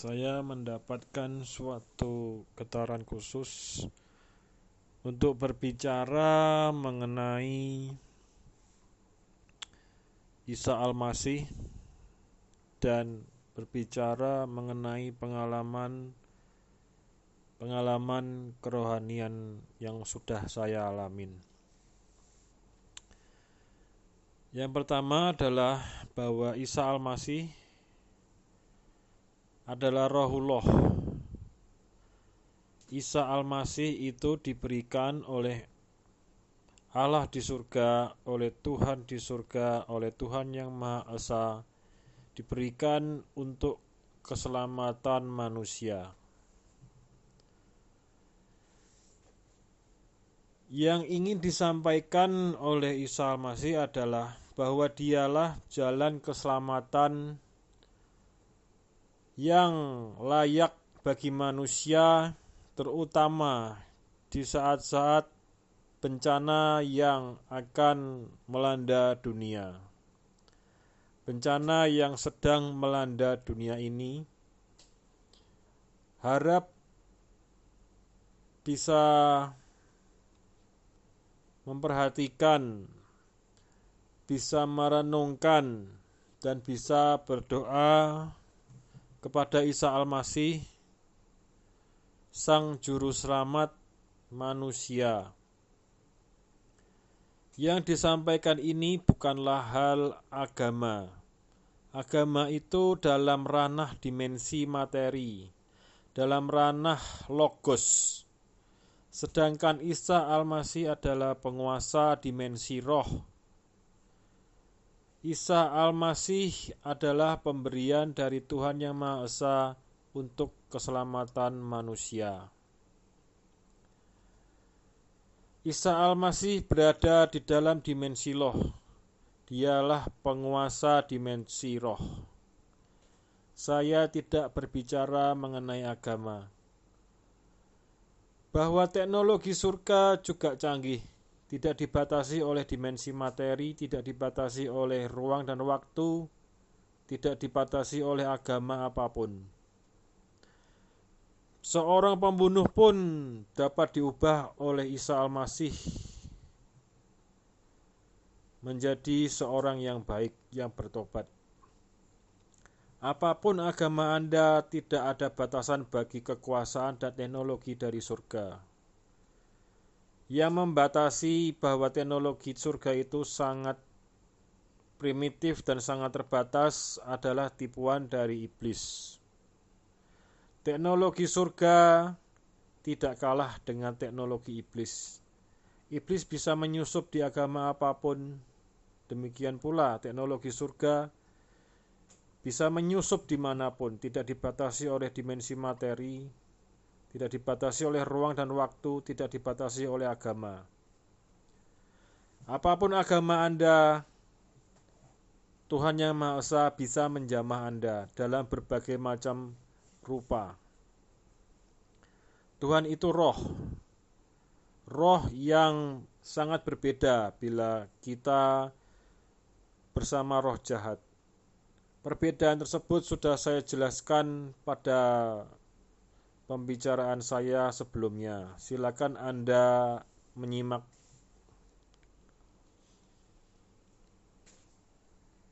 saya mendapatkan suatu getaran khusus untuk berbicara mengenai Isa Al-Masih dan berbicara mengenai pengalaman pengalaman kerohanian yang sudah saya alamin. Yang pertama adalah bahwa Isa Al-Masih adalah rohullah. Isa Al-Masih itu diberikan oleh Allah di surga, oleh Tuhan di surga, oleh Tuhan yang Maha Esa, diberikan untuk keselamatan manusia. Yang ingin disampaikan oleh Isa Al-Masih adalah bahwa dialah jalan keselamatan yang layak bagi manusia, terutama di saat-saat bencana yang akan melanda dunia. Bencana yang sedang melanda dunia ini harap bisa memperhatikan, bisa merenungkan, dan bisa berdoa kepada Isa Al-Masih, Sang Juru Selamat manusia. Yang disampaikan ini bukanlah hal agama. Agama itu dalam ranah dimensi materi, dalam ranah logos. Sedangkan Isa Al-Masih adalah penguasa dimensi roh, Isa Al-Masih adalah pemberian dari Tuhan Yang Maha Esa untuk keselamatan manusia. Isa Al-Masih berada di dalam dimensi loh. Dialah penguasa dimensi roh. Saya tidak berbicara mengenai agama. Bahwa teknologi surga juga canggih tidak dibatasi oleh dimensi materi, tidak dibatasi oleh ruang dan waktu, tidak dibatasi oleh agama apa pun. Seorang pembunuh pun dapat diubah oleh Isa Al-Masih menjadi seorang yang baik, yang bertobat. Apa pun agama Anda, tidak ada batasan bagi kekuasaan dan teknologi dari surga yang membatasi bahwa teknologi surga itu sangat primitif dan sangat terbatas adalah tipuan dari iblis. Teknologi surga tidak kalah dengan teknologi iblis. Iblis bisa menyusup di agama apa pun. Demikian pula teknologi surga bisa menyusup di mana pun, tidak dibatasi oleh dimensi materi, tidak dibatasi oleh ruang dan waktu, tidak dibatasi oleh agama. Apa pun agama Anda, Tuhan Yang Maha Esa bisa menjamah Anda dalam berbagai macam rupa. Tuhan itu roh. Roh yang sangat berbeda bila kita bersama roh jahat. Perbedaan tersebut sudah saya jelaskan pada pembicaraan saya sebelumnya. Silakan Anda menyimak